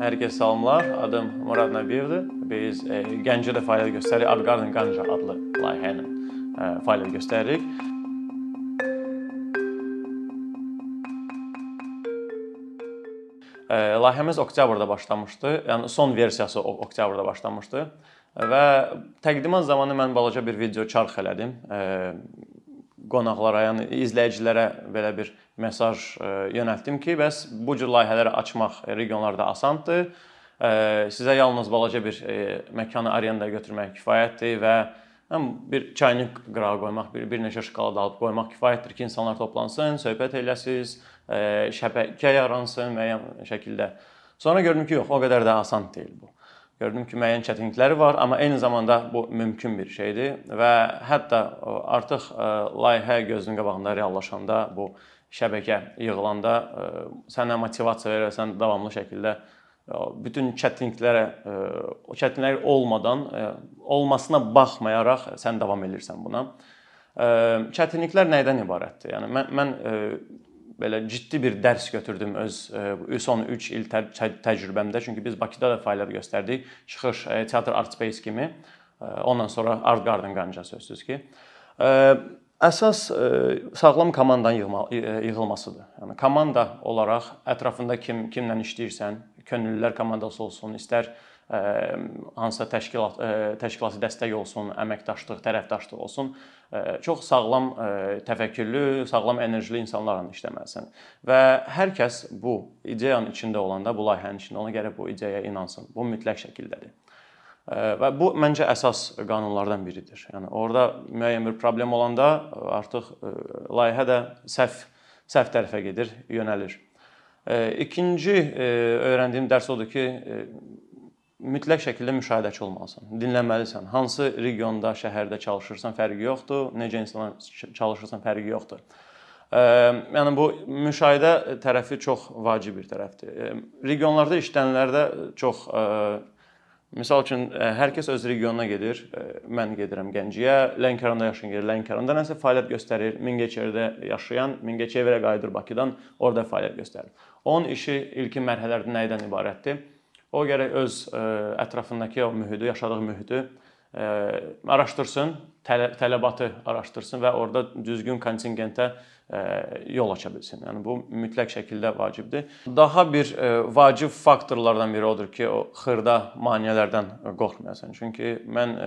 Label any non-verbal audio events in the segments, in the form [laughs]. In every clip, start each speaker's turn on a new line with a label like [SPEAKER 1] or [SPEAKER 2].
[SPEAKER 1] Hər kəs salamlar. Adım Murad Nəbiyevdir. Biz e, Gəncədə fəaliyyət göstəririk. Art Qanca adlı layihə ilə e, fəaliyyət göstəririk. E, layihəmiz oktyabrda başlamışdı. Yəni son versiyası oktyabrda başlamışdı və təqdimat zamanı mən balaca bir video çarx elədim. E, qonaqlara, yəni izləyicilərə belə bir mesaj e, yönəltdim ki, bəs bu cür layihələri açmaq regionlarda asandır. E, sizə yalnız balaca bir e, məkanı arendaya götürmək kifayətdir və həm bir çaynik qırağa qoymaq, bir, bir neçə şokolad alıb qoymaq kifayətdir ki, insanlar toplansın, söhbət eləsiniz, şəbəkə yaransın müəyyən şəkildə. Sonra gördüm ki, yox, o qədər də asan deyil bu. Gördüm ki, müəyyən çətinlikləri var, amma eyni zamanda bu mümkün bir şeydir və hətta artıq e, layihə gözünün qabağında reallaşanda bu şəbəkə yığılanda e, sənə motivasiya verərsən davamlı şəkildə e, bütün çətinliklərə o çətinliklər olmadan olmasına baxmayaraq sən davam edirsən buna. Çətinliklər nədən ibarətdir? Yəni mən mən belə ciddi bir dərs götürdüm öz e, son 3 il tə təcrübəmdə. Çünki biz Bakıda da fəaliyyət göstərdik. Çıxış e, teatr Art Space kimi. E, ondan sonra Art Garden Qanca sözsüz ki. Əsas sağlam komandanın yığılmasıdır. Yəni komanda olaraq ətrafında kim kimlə işləyirsən, könüllülər komandası olsun, istər hansısa təşkilat təşkilati dəstək olsun, əməkdaşlıq, tərəfdaşlıq olsun, çox sağlam təfəkkürlü, sağlam enerjili insanlarla işləməlisən. Və hər kəs bu ideyanın içində olanda, bu layihənin içində olanda gərək bu ideyaya inansın. Bu mütləq şəkildədir. Və bu məncə əsas qanunlardan biridir. Yəni orada müəyyən bir problem olanda artıq layihə də səhv səhv tərəfə gedir, yönəlir. İkinci öyrəndiyim dərs odur ki, mütləq şəkildə müşahidəçi olmalısan. Dinləməlisən. Hansı regionda, şəhərdə çalışırsan, fərqi yoxdur. Necə insanlar çalışırsan, fərqi yoxdur. Yəni bu müşahidə tərəfi çox vacib bir tərəfdir. Regionlarda işlənənlərdə çox Məsəl üçün hər kəs öz regionuna gedir. Mən gedirəm Gəncəyə, Lənkəranda yaşayan gedir, Lənkəranda nəsə fəaliyyət göstərir. Mingəçevirdə yaşayan Mingəçevirə qayıdır Bakıdan, orada fəaliyyət göstərir. Onun işi ilkin mərhələlərdə nədən ibarətdir? O gərək öz e, ətrafındakı o mühiti, yaşadığı mühiti e, araşdırsın, tələ tələbatı araşdırsın və orada düzgün kontingentə e, yol aça bilsin. Yəni bu mütləq şəkildə vacibdir. Daha bir vacib faktorlardan biri odur ki, o xırda maneələrdən qorxmayasan. Çünki mən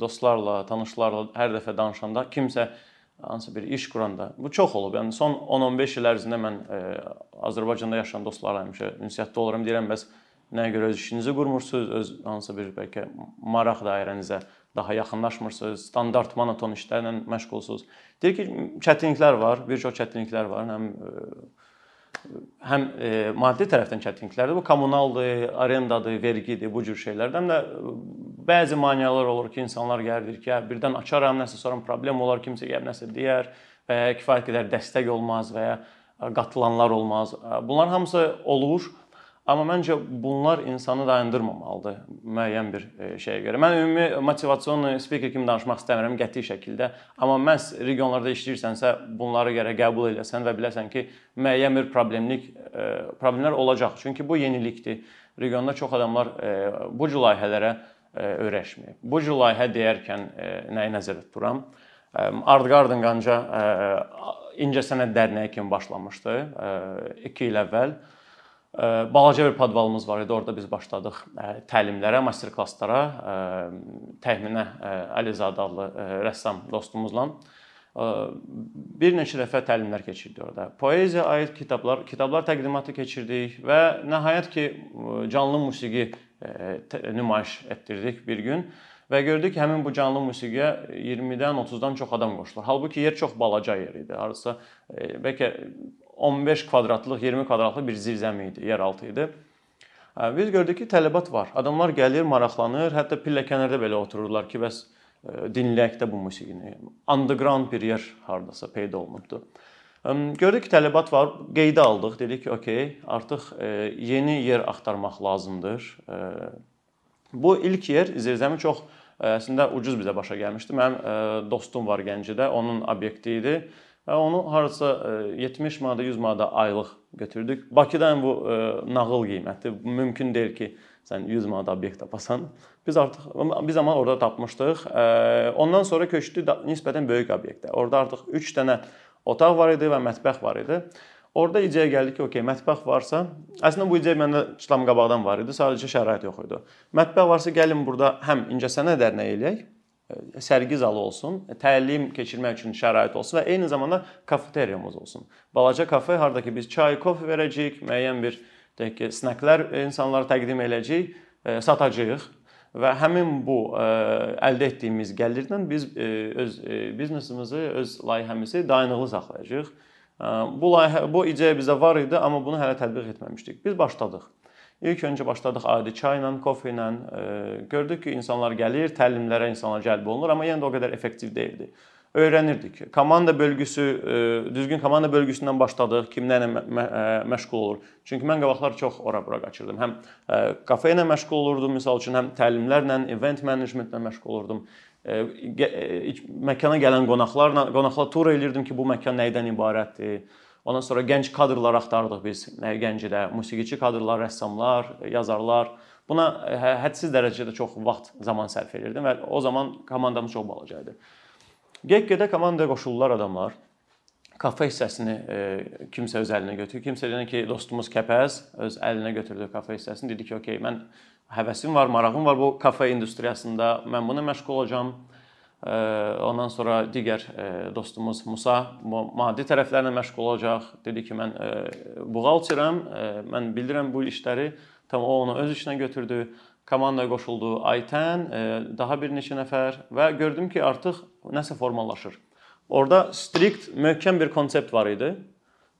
[SPEAKER 1] dostlarla, tanışlarla hər dəfə danışanda kimsə hansısa bir iş quranda bu çox olub. Yəni son 10-15 il ərzində mən Azərbaycanda yaşayan dostlarla həmişə ünsiyyətdə oluram. Deyirəm bəs Nəyə görə öz işinizi qurmursunuz, öz hansısa bir bəlkə maraq dairənizə daha yaxınlaşmırsınız, standart monoton işlərlə məşğulsunuz. Deyir ki, çətinliklər var, bir çox çətinliklər var. Həm e, həm e, maddi tərəfdən çətinliklərdir. Bu kommunaldır, arendadır, vergidir, bu cür şeylərdən də e, bəzi maneələr olur ki, insanlar gəlir ki, hə, birdən açaram, nəsə sonra problem olar, kimsə gəlib nəsə deyər və ya kifayət qədər dəstək olmaz və ya qatılanlar olmaz. Bunlar hamısı olur. Amma məncə bunlar insanı dayandırmamalıdır müəyyən bir e, şeyə görə. Mən ümumi motivasion speaker kimi danışmaq istəmirəm qəti şəkildə, amma məhz regionlarda işləyirsənsə, bunları gərək qəbul edəsən və biləsən ki, müəyyən bir problemlik e, problemlər olacaq. Çünki bu yenilikdir. Regionda çox adamlar e, bu cür layihələrə öyrəşməyib. Bu cür layihə deyərkən nəyi nəzərdə tuturam? Art Garden Qanca İncəsənət Dərnəyi kimi başlamışdı 2 il əvvəl. Balaca bir podvalımız var idi. Orada biz başladıq təlimlərə, master-klasslara. Təxminə Əlizadə adlı rəssam dostumuzla bir neçə dəfə təlimlər keçirdik orada. Poeziya aid kitablar, kitablar təqdimatı keçirdik və nəhayət ki, canlı musiqi nümayiş etdirdik bir gün və gördük ki, həmin bu canlı musiqiyə 20-dən 30-dan çox adam qoşulur. Halbuki yer çox balaca yer idi. Hardasa bəlkə 15 kvadratlıq, 20 kvadratlıq bir zirzəmi idi, yeraltı idi. Biz gördük ki, tələbat var. Adamlar gəlir, maraqlanır, hətta pilləkənlərdə belə otururlar ki, bəs dinləyək də bu musiqini. Underground bir yer hardasa peyda olunubdu. Gördük ki, tələbat var, qeydə aldıq. Dedik ki, okey, artıq yeni yer axtarmaq lazımdır. Bu ilk yer zirzəmi çox əslində ucuz bizə başa gəlmişdi. Mənim dostum var Gəncədə, onun obyekti idi onu harasa 70 manata, 100 manata aylıq götürdük. Bakıdan bu nağıl qiyməti mümkün deyil ki, sən 100 manat obyekt tapasan. Biz artıq biz amma orada tapmışdıq. Ondan sonra köçdü nisbətən böyük obyektə. Orada artıq 3 dənə otaq var idi və mətbəx var idi. Orada ideya gəldi ki, okey, mətbəx varsa, əslində bu ideya məndə çıtam qabaqdan var idi, sadəcə şərait yox idi. Mətbəx varsa gəlin burada həm incəsənət dərnəyi eləyək, sərgi zalı olsun, təlim keçirmək üçün şərait olsun və eyni zamanda kafeteriyamız olsun. Balaca kafe harda ki biz çay, kofe verəcəyik, müəyyən bir deyək ki, sneklər insanlara təqdim eləyəcəyik, satacağıq və həmin bu əldə etdiyimiz gəlirlə biz öz biznesimizi, öz layihəmizi dayanıqlı saxlayacağıq. Bu layihə, bu ideya bizdə var idi, amma bunu hələ tətbiq etməmişdik. Biz başladıq. İlk öncə başladıq adi çayla, kofe ilə. Gördük ki, insanlar gəlir, təlimlərə insanlar cəlb olunur, amma yenə də o qədər effektiv deyildi. Öyrənirdik. Komanda bölgüsü, düzgün komanda bölgüsündən başladıq. Kim nə ilə məşğul olur? Çünki mən qabaqlar çox ora-bura qaçırdım. Həm kafe ilə məşğul olurdum, məsəl üçün, həm təlimlərlə, event managementlə məşğul olurdum məkana gələn qonaqlarla qonaqlar tur eləyirdim ki, bu məkan nədən ibarətdir. Ondan sonra gənc kadrlar axtardıq biz Gəncədə. Musiqiçi kadrlar, rəssamlar, yazarlar. Buna hə, hədsiz dərəcədə çox vaxt, zaman sərf edirdim və o zaman komandamız çox balaca idi. Get-gedə komandaya qoşuldular adamlar. Kafe hissəsini e, kimsə öz əlinə götürdü. Kimsə dedi ki, dostumuz Kəpəz öz əlinə götürdü kafe hissəsini. Dedi ki, "Okay, mən həvəsim var, marağım var bu kafe industriyasında. Mən buna məşğul olacağam." Ondan sonra digər dostumuz Musa maddi tərəflərlə məşğul olacaq. Dedi ki, mən buğalteram, mən bilirəm bu işləri. Tam o onu öz işinə götürdü. Komandaya qoşuldu Aytən, daha bir neçə nəfər və gördüm ki, artıq nəsə formalaşır. Orda strikt möhkəm bir konsept var idi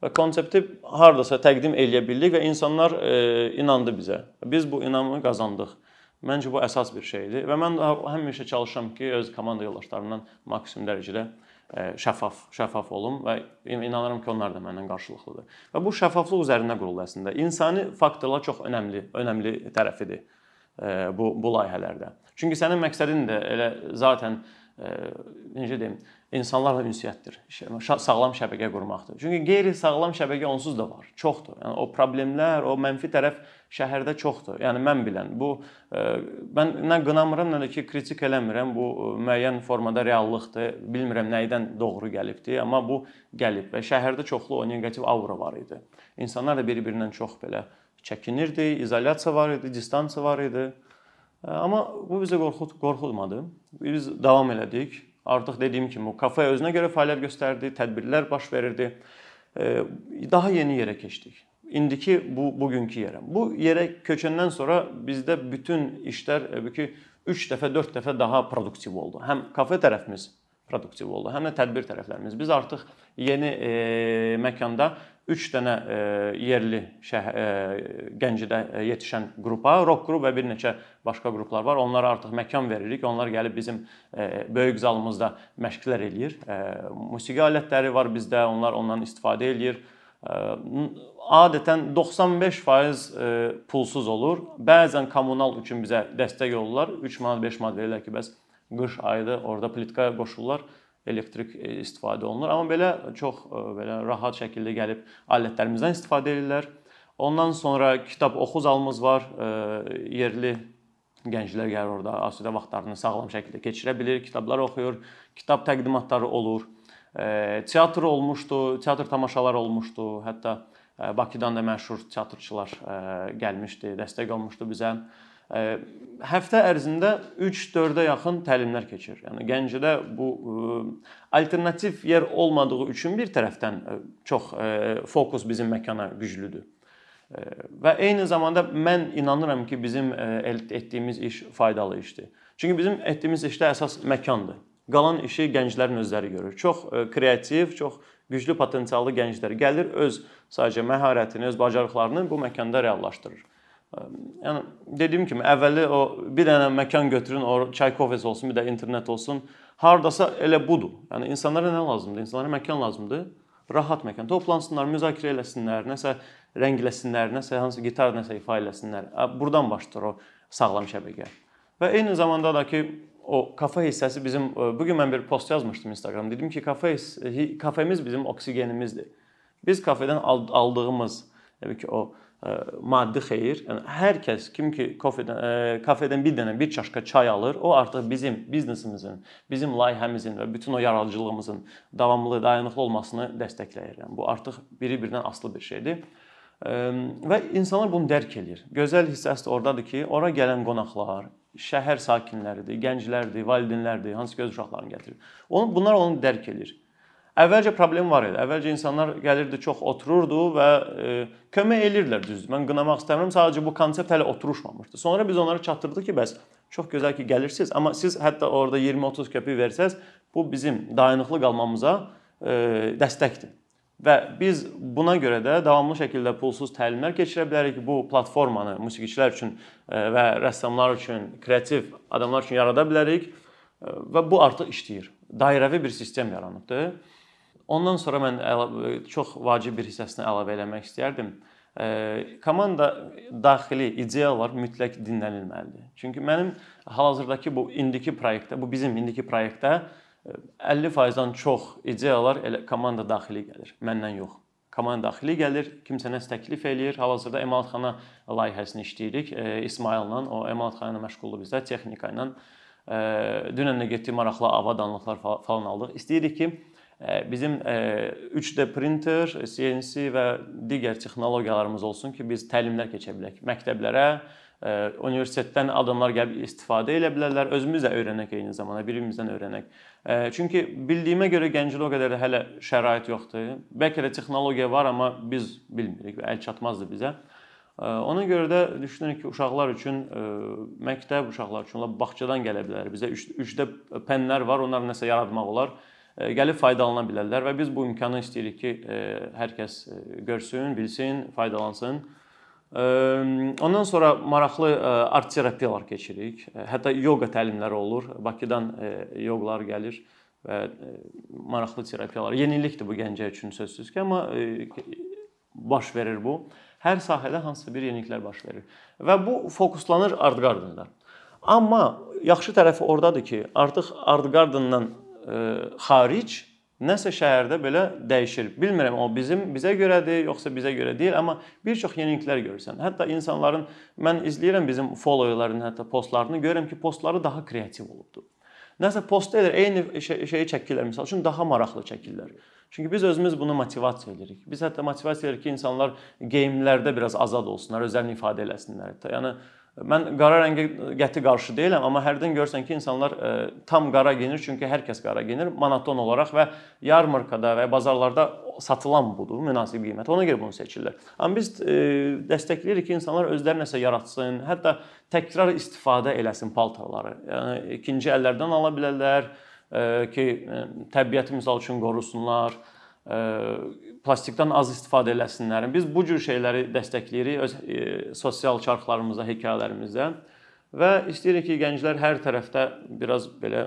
[SPEAKER 1] və konsepti hardasa təqdim eləyə bildik və insanlar inandı bizə. Biz bu inamı qazandıq. Məncə bu əsas bir şeydir və mən həmişə çalışıram ki, öz komanda yoldaşlarımdan maksimum dərəcədə e, şəffaf, şəffaf olum və inanıram ki, onlar da məndən qarşılıqlıdır. Və bu şəffaflıq üzərində qurulur əslində. İnsani faktorlar çox önəmli, önəmli tərəfidir e, bu bu layihələrdə. Çünki sənin məqsədin də elə zaten necə deyim, insanlarla ünsiyyətdir. Sağlam şəbəkə qurmaqdır. Çünki qeyri-sağlam şəbəkə onsuz da var, çoxdur. Yəni o problemlər, o mənfi tərəf şəhərdə çoxdur. Yəni mən bilən bu mən nə qınamıram, nə də ki, kritik eləmirəm. Bu müəyyən formada reallıqdır. Bilmirəm nəyidən doğru gəlibdi, amma bu gəlib və şəhərdə çoxlu o neqativ aura var idi. İnsanlar da bir-birindən çox belə çəkinirdi, izolyasiya var idi, distansiya var idi. Amma bu bizə qorxut qorxutmadı. Biz davam elədik. Artıq dediyim kimi kafe özünə görə fəaliyyət göstərdi, tədbirlər baş verirdi. Daha yeni yerə keçdik. İndiki bu bugünkü yerə. Bu yerə köçəndən sonra bizdə bütün işlər ki 3 dəfə, 4 dəfə daha produktiv oldu. Həm kafe tərəfimiz produktiv oldu, həm də tədbir tərəflərimiz. Biz artıq yeni e, məkanda 3 dənə e, yerli şəh e, Gəncədə yetişən qrupa, rock qrup və bir neçə başqa qruplar var. Onlara artıq məkan veririk. Onlar gəlib bizim e, böyük zalımızda məşqlər eləyir. E, musiqi alətləri var bizdə. Onlar ondan istifadə eləyir. E, adətən 95% e, pulsuz olur. Bəzən kommunal üçün bizə dəstək olurlar. 3 manat, 5 manat verirlər ki, bəs qış ayıdır, orada plitka qoşurlar elektrik e, istifadə olunur. Amma belə çox e, belə rahat şəkildə gəlib alətlərimizdən istifadə edirlər. Ondan sonra kitab oxu zalımız var. E, yerli gənclər gəlir orada asudə vaxtlarını sağlam şəkildə keçirə bilir, kitablar oxuyur, kitab təqdimatları olur. Teatr olmuşdu, teatr tamaşaları olmuşdu. Hətta Bakıdan da məşhur teatrçılar gəlmişdi, dəstək olmuşdu bizə həftə ərzində 3-4-ə yaxın təlimlər keçir. Yəni Gəncədə bu alternativ yer olmadığı üçün bir tərəfdən çox fokus bizim məkana güclüdür. Və eyni zamanda mən inanıram ki, bizim etdiyimiz iş faydalı işdir. Çünki bizim etdiyimiz işdə əsas məkandır. Qalan işi gənclərin özləri görür. Çox kreativ, çox güclü potensiallı gənclər gəlir öz sadəcə məharətini, öz bacarıqlarını bu məkanda reallaşdırır. Yəni dediyim kimi əvvəli o bir dənə məkan götürün, o çay kofesi olsun, bir də internet olsun. Hardasa elə budur. Yəni insanlara nə lazımdır? İnsanlara məkan lazımdır. Rahat məkan. Toplansınlar, müzakirə eləsinlər, nəsə rəngləsinlər, nəsə hansı gitar nəsə ifa eləsinlər. Burdan başlayır o sağlam şəbəkə. Və eyni zamanda da ki, o kafe hissəsi bizim bu gün mən bir post yazmışdım Instagram. Dedim ki, kafe kafemiz bizim oksigenimizdir. Biz kafedən aldığımız təbii ki, o maddi xeyir, yəni hər kəs kim ki kofedən kafedən bir dənə bir çaşka çay alır, o artıq bizim biznesimizin, bizim layihəmizin və bütün o yaradıcılığımızın davamlı, dayanıqlı olmasını dəstəkləyir. Yəni bu artıq biri-birindən asılı bir şeydir. Və insanlar bunu dərk eləyir. Gözəl hissəsi də ordadır ki, ora gələn qonaqlar, şəhər sakinləridir, gənclərdir, valideynlərdir, hansı göz uşaqlarını gətirir. Onu bunlar onu dərk eləyir. Əvvəlcə problem var idi. Əvvəlcə insanlar gəlirdi, çox otururdu və e, kömək elirdilər düzdür. Mən qınamaq istəmirəm, sadəcə bu konsept hələ oturuşmamışdı. Sonra biz onlara çatdırdıq ki, bəs çox gözəl ki gəlirsiniz, amma siz hətta orada 20-30 qəpik versəz, bu bizim dayanıqlı qalmamıza e, dəstəkdir. Və biz buna görə də davamlı şəkildə pulsuz təlimlər keçirə bilərik. Bu platformanı musiqiçilər üçün e, və rəssamlar üçün, kreativ adamlar üçün yarada bilərik e, və bu artıq işləyir. Dairəvi bir sistem yaranıbdır. Ondan sonra mən çox vacib bir hissəsini əlavə eləmək istərdim. Komanda daxili ideyalar mütləq dinlənilməlidir. Çünki mənim hal-hazırdakı bu indiki layihədə, bu bizim indiki layihədə 50%-dan çox ideyalar elə komanda daxili gəlir, məndən yox. Komanda daxili gəlir, kimsə nəsə təklif eləyir. Hal-hazırda emalatxana layihəsini işləyirik İsmaillə. O emalatxana ilə məşğuldur bizdə, texnika ilə. Dünən də getdik maraqlı avadanlıqlar falan aldıq. İstəyirik ki, bizim 3D printer, CNC və digər texnologiyalarımız olsun ki, biz təlimlər keçə bilək. Məktəblərə, universitetdən adamlar gəlib istifadə edə bilərlər. Özümüz də öyrənək eyni zamanda, bir-birimizdən öyrənək. Çünki bildiyimə görə Gəncədə o qədər də hələ şərait yoxdur. Bəlkə də texnologiya var, amma biz bilmirik və əl çatmazdı bizə. Ona görə də düşünürük ki, uşaqlar üçün məktəb uşaqlar üçün bağçadan gələ bilər. Bizə 3D pənlər var, onları nəsə yaratmaq olar gəlib faydalana bilərlər və biz bu imkanı istəyirik ki, hər kəs görsün, bilsin, faydalansın. Ondan sonra maraqlı art terapiyalar keçirik. Hətta yoga təlimləri olur. Bakıdan yoqlar gəlir və maraqlı terapiyalar. Yenilikdir bu Gəncə üçün sözsüz ki, amma baş verir bu. Hər sahədə hansısa bir yeniliklər baş verir və bu fokuslanır art gardında. Amma yaxşı tərəfi ordadır ki, artıq art gardından xaric nəsə şəhərdə belə dəyişir. Bilmirəm o bizim bizə görədir, yoxsa bizə görə deyil, amma bir çox yeniliklər görürsən. Hətta insanların mən izləyirəm bizim followerların hətta postlarını görürəm ki, postları daha kreativ olubdu. Nəsə post edir, eyni şey, şeyi çəkirlər məsəl üçün daha maraqlı çəkirlər. Çünki biz özümüz bunu motivasiya edirik. Biz hətta motivasiya edirik ki, insanlar geyimlərdə biraz azad olsunlar, özlərini ifadə eləsinlər. Yəni Mən qara rəngə qəti qarşı deyiləm, amma hərdən görsən ki, insanlar ə, e, tam qara geyinir, çünki hər kəs qara geyinir monoton olaraq və yarmarkada və bazarlarda satılan budur, münasib qiymət. Ona görə bunu seçirlər. Amma biz ə, e, dəstəkləyirik ki, insanlar özləri nəsə yaratsın, hətta təkrar istifadə eləsin paltarları. Yəni ikinci əllərdən ala bilərlər ə, e, ki, təbiəti misal üçün qorusunlar plastikdən az istifadə eləsinlər. Biz bu cür şeyləri dəstəkləyirik öz e, sosial çarxlarımızda, hekayələrimizdə və istəyirik ki, gənclər hər tərəfdə biraz belə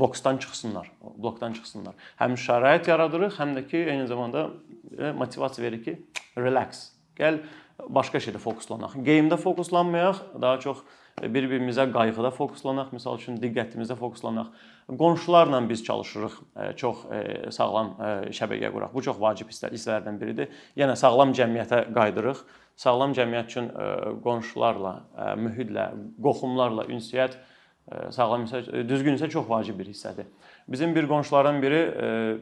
[SPEAKER 1] boksdan çıxsınlar, blokdan çıxsınlar. Həm şərait yaradırıq, həm də ki, eyni zamanda motivasiya verir ki, relax. Gəl başqa şeydə fokuslanaq. Geyimdə fokuslanmayaq, daha çox bir-birimizə qayğıda fokuslanaq, məsəl üçün diqqətimizə fokuslanaq. Qonşularla biz çalışırıq e, çox e, sağlam e, şəbəkə quraq. Bu çox vacib hissələrdən biridir. Yenə sağlam cəmiyyətə qaydırıq. Sağlam cəmiyyət üçün qonşularla, mühitlə, qohumlarla ünsiyyət sağlam isə düzgün isə çox vacib bir hissədir. Bizim bir qonşuların biri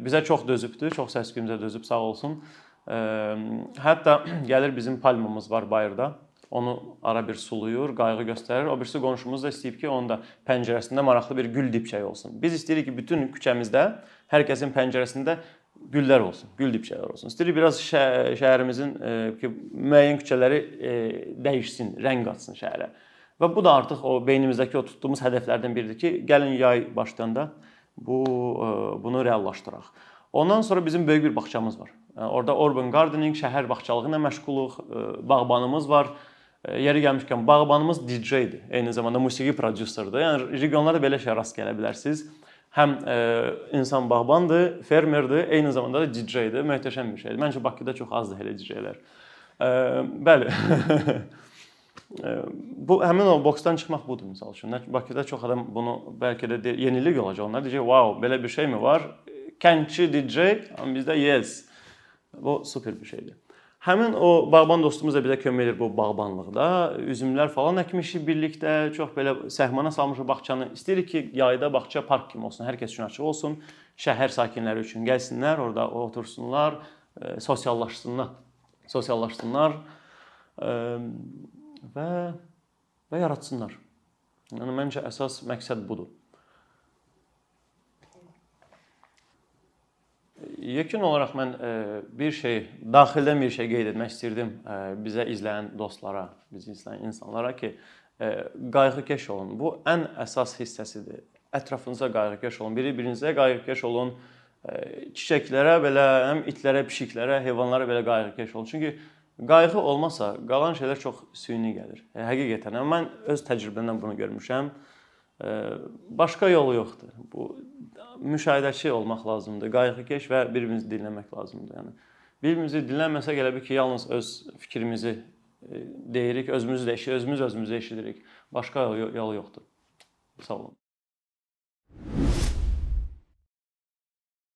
[SPEAKER 1] bizə çox dözübdür, çox səs-küymüzə dözüb sağ olsun. Hətta [clears throat] gəlir bizim palmamız var bayırda onu ara bir suluyur, qayğı göstərir. O birisi qonşumuz da istəyib ki, onun da pəncərəsində maraqlı bir gül dibçəyi olsun. Biz istəyirik ki, bütün küçəmizdə hər kəsin pəncərəsində güllər olsun, gül dibçələri olsun. İstəyirik biraz şə şəhərimizin e, ki, müəyyən küçələri e, dəyişsin, rəng qatsın şəhərə. Və bu da artıq o beynimizdəki o tutduğumuz hədəflərdən biridir ki, gəlin yay başlayanda bu e, bunu reallaşdıraq. Ondan sonra bizim böyük bir bağçamız var. Orada urban gardening, şəhər bağçalığı ilə məşğuluq, bağbanımız var. Yeri gəlmişkən bağbanımız DJ-dir. Eyni zamanda musiqi prodüserdir. Yəni regionlarda belə şey rast gələ bilərsiniz. Həm e, insan bağbandır, fermerdir, eyni zamanda da DJ-dir. Möhtəşəm bir şeydir. Məncə Bakıda çox azdır elə DJ-lər. E, bəli. [laughs] bu həmin o boksdan çıxmaq budur məsəl üçün. Bakıda çox adam bunu bəlkə də yenilik olacaq. Onlar deyəcək, "Wow, belə bir şeymi var?" Kəndçi DJ, amma bizdə yes. Bu super bir şeydir. Həmin o bağban dostumuz da bizə kömək edir bu bağbanlıqda. Üzümlər falan əkmişik birlikdə. Çox belə səhmana salmışıq bağçanı. İstəyirik ki, yayda bağça park kimi olsun, hər kəs üçün açıq olsun. Şəhər sakinləri üçün gəlsinlər, orada otursunlar, sosiallaşsınlar. Sosiallaşsınlar və və yaratsınlar. Yəni məncə əsas məqsəd budur. Yekun olaraq mən bir şey, daxildən bir şey qeyd etmək istirdim bizə izləyən dostlara, bizi izləyən insanlara ki, qayğıkeş olun. Bu ən əsas hissəsidir. Ətrafınıza qayğıkeş olun. Bir-birinizə qayğıkeş olun. Çiçəklərə belə, həm itlərə, pişiklərə, heyvanlara belə qayğıkeş olun. Çünki Qayğı olmasa qalan şeylər çox süni gəlir. E, həqiqətən mən öz təcrübəmdən bunu görmüşəm. Başqa yolu yoxdur. Bu müşahidəçi olmaq lazımdır. Qayğıkeş və bir-birimizi dinləmək lazımdır. Yəni bir-birimizi dinləməsək elə bil ki, yalnız öz fikrimizi e, deyirik, özümüz də eşidirik, özümüz özümüzü eşidirik. Başqa yolu yoxdur. Sağ olun.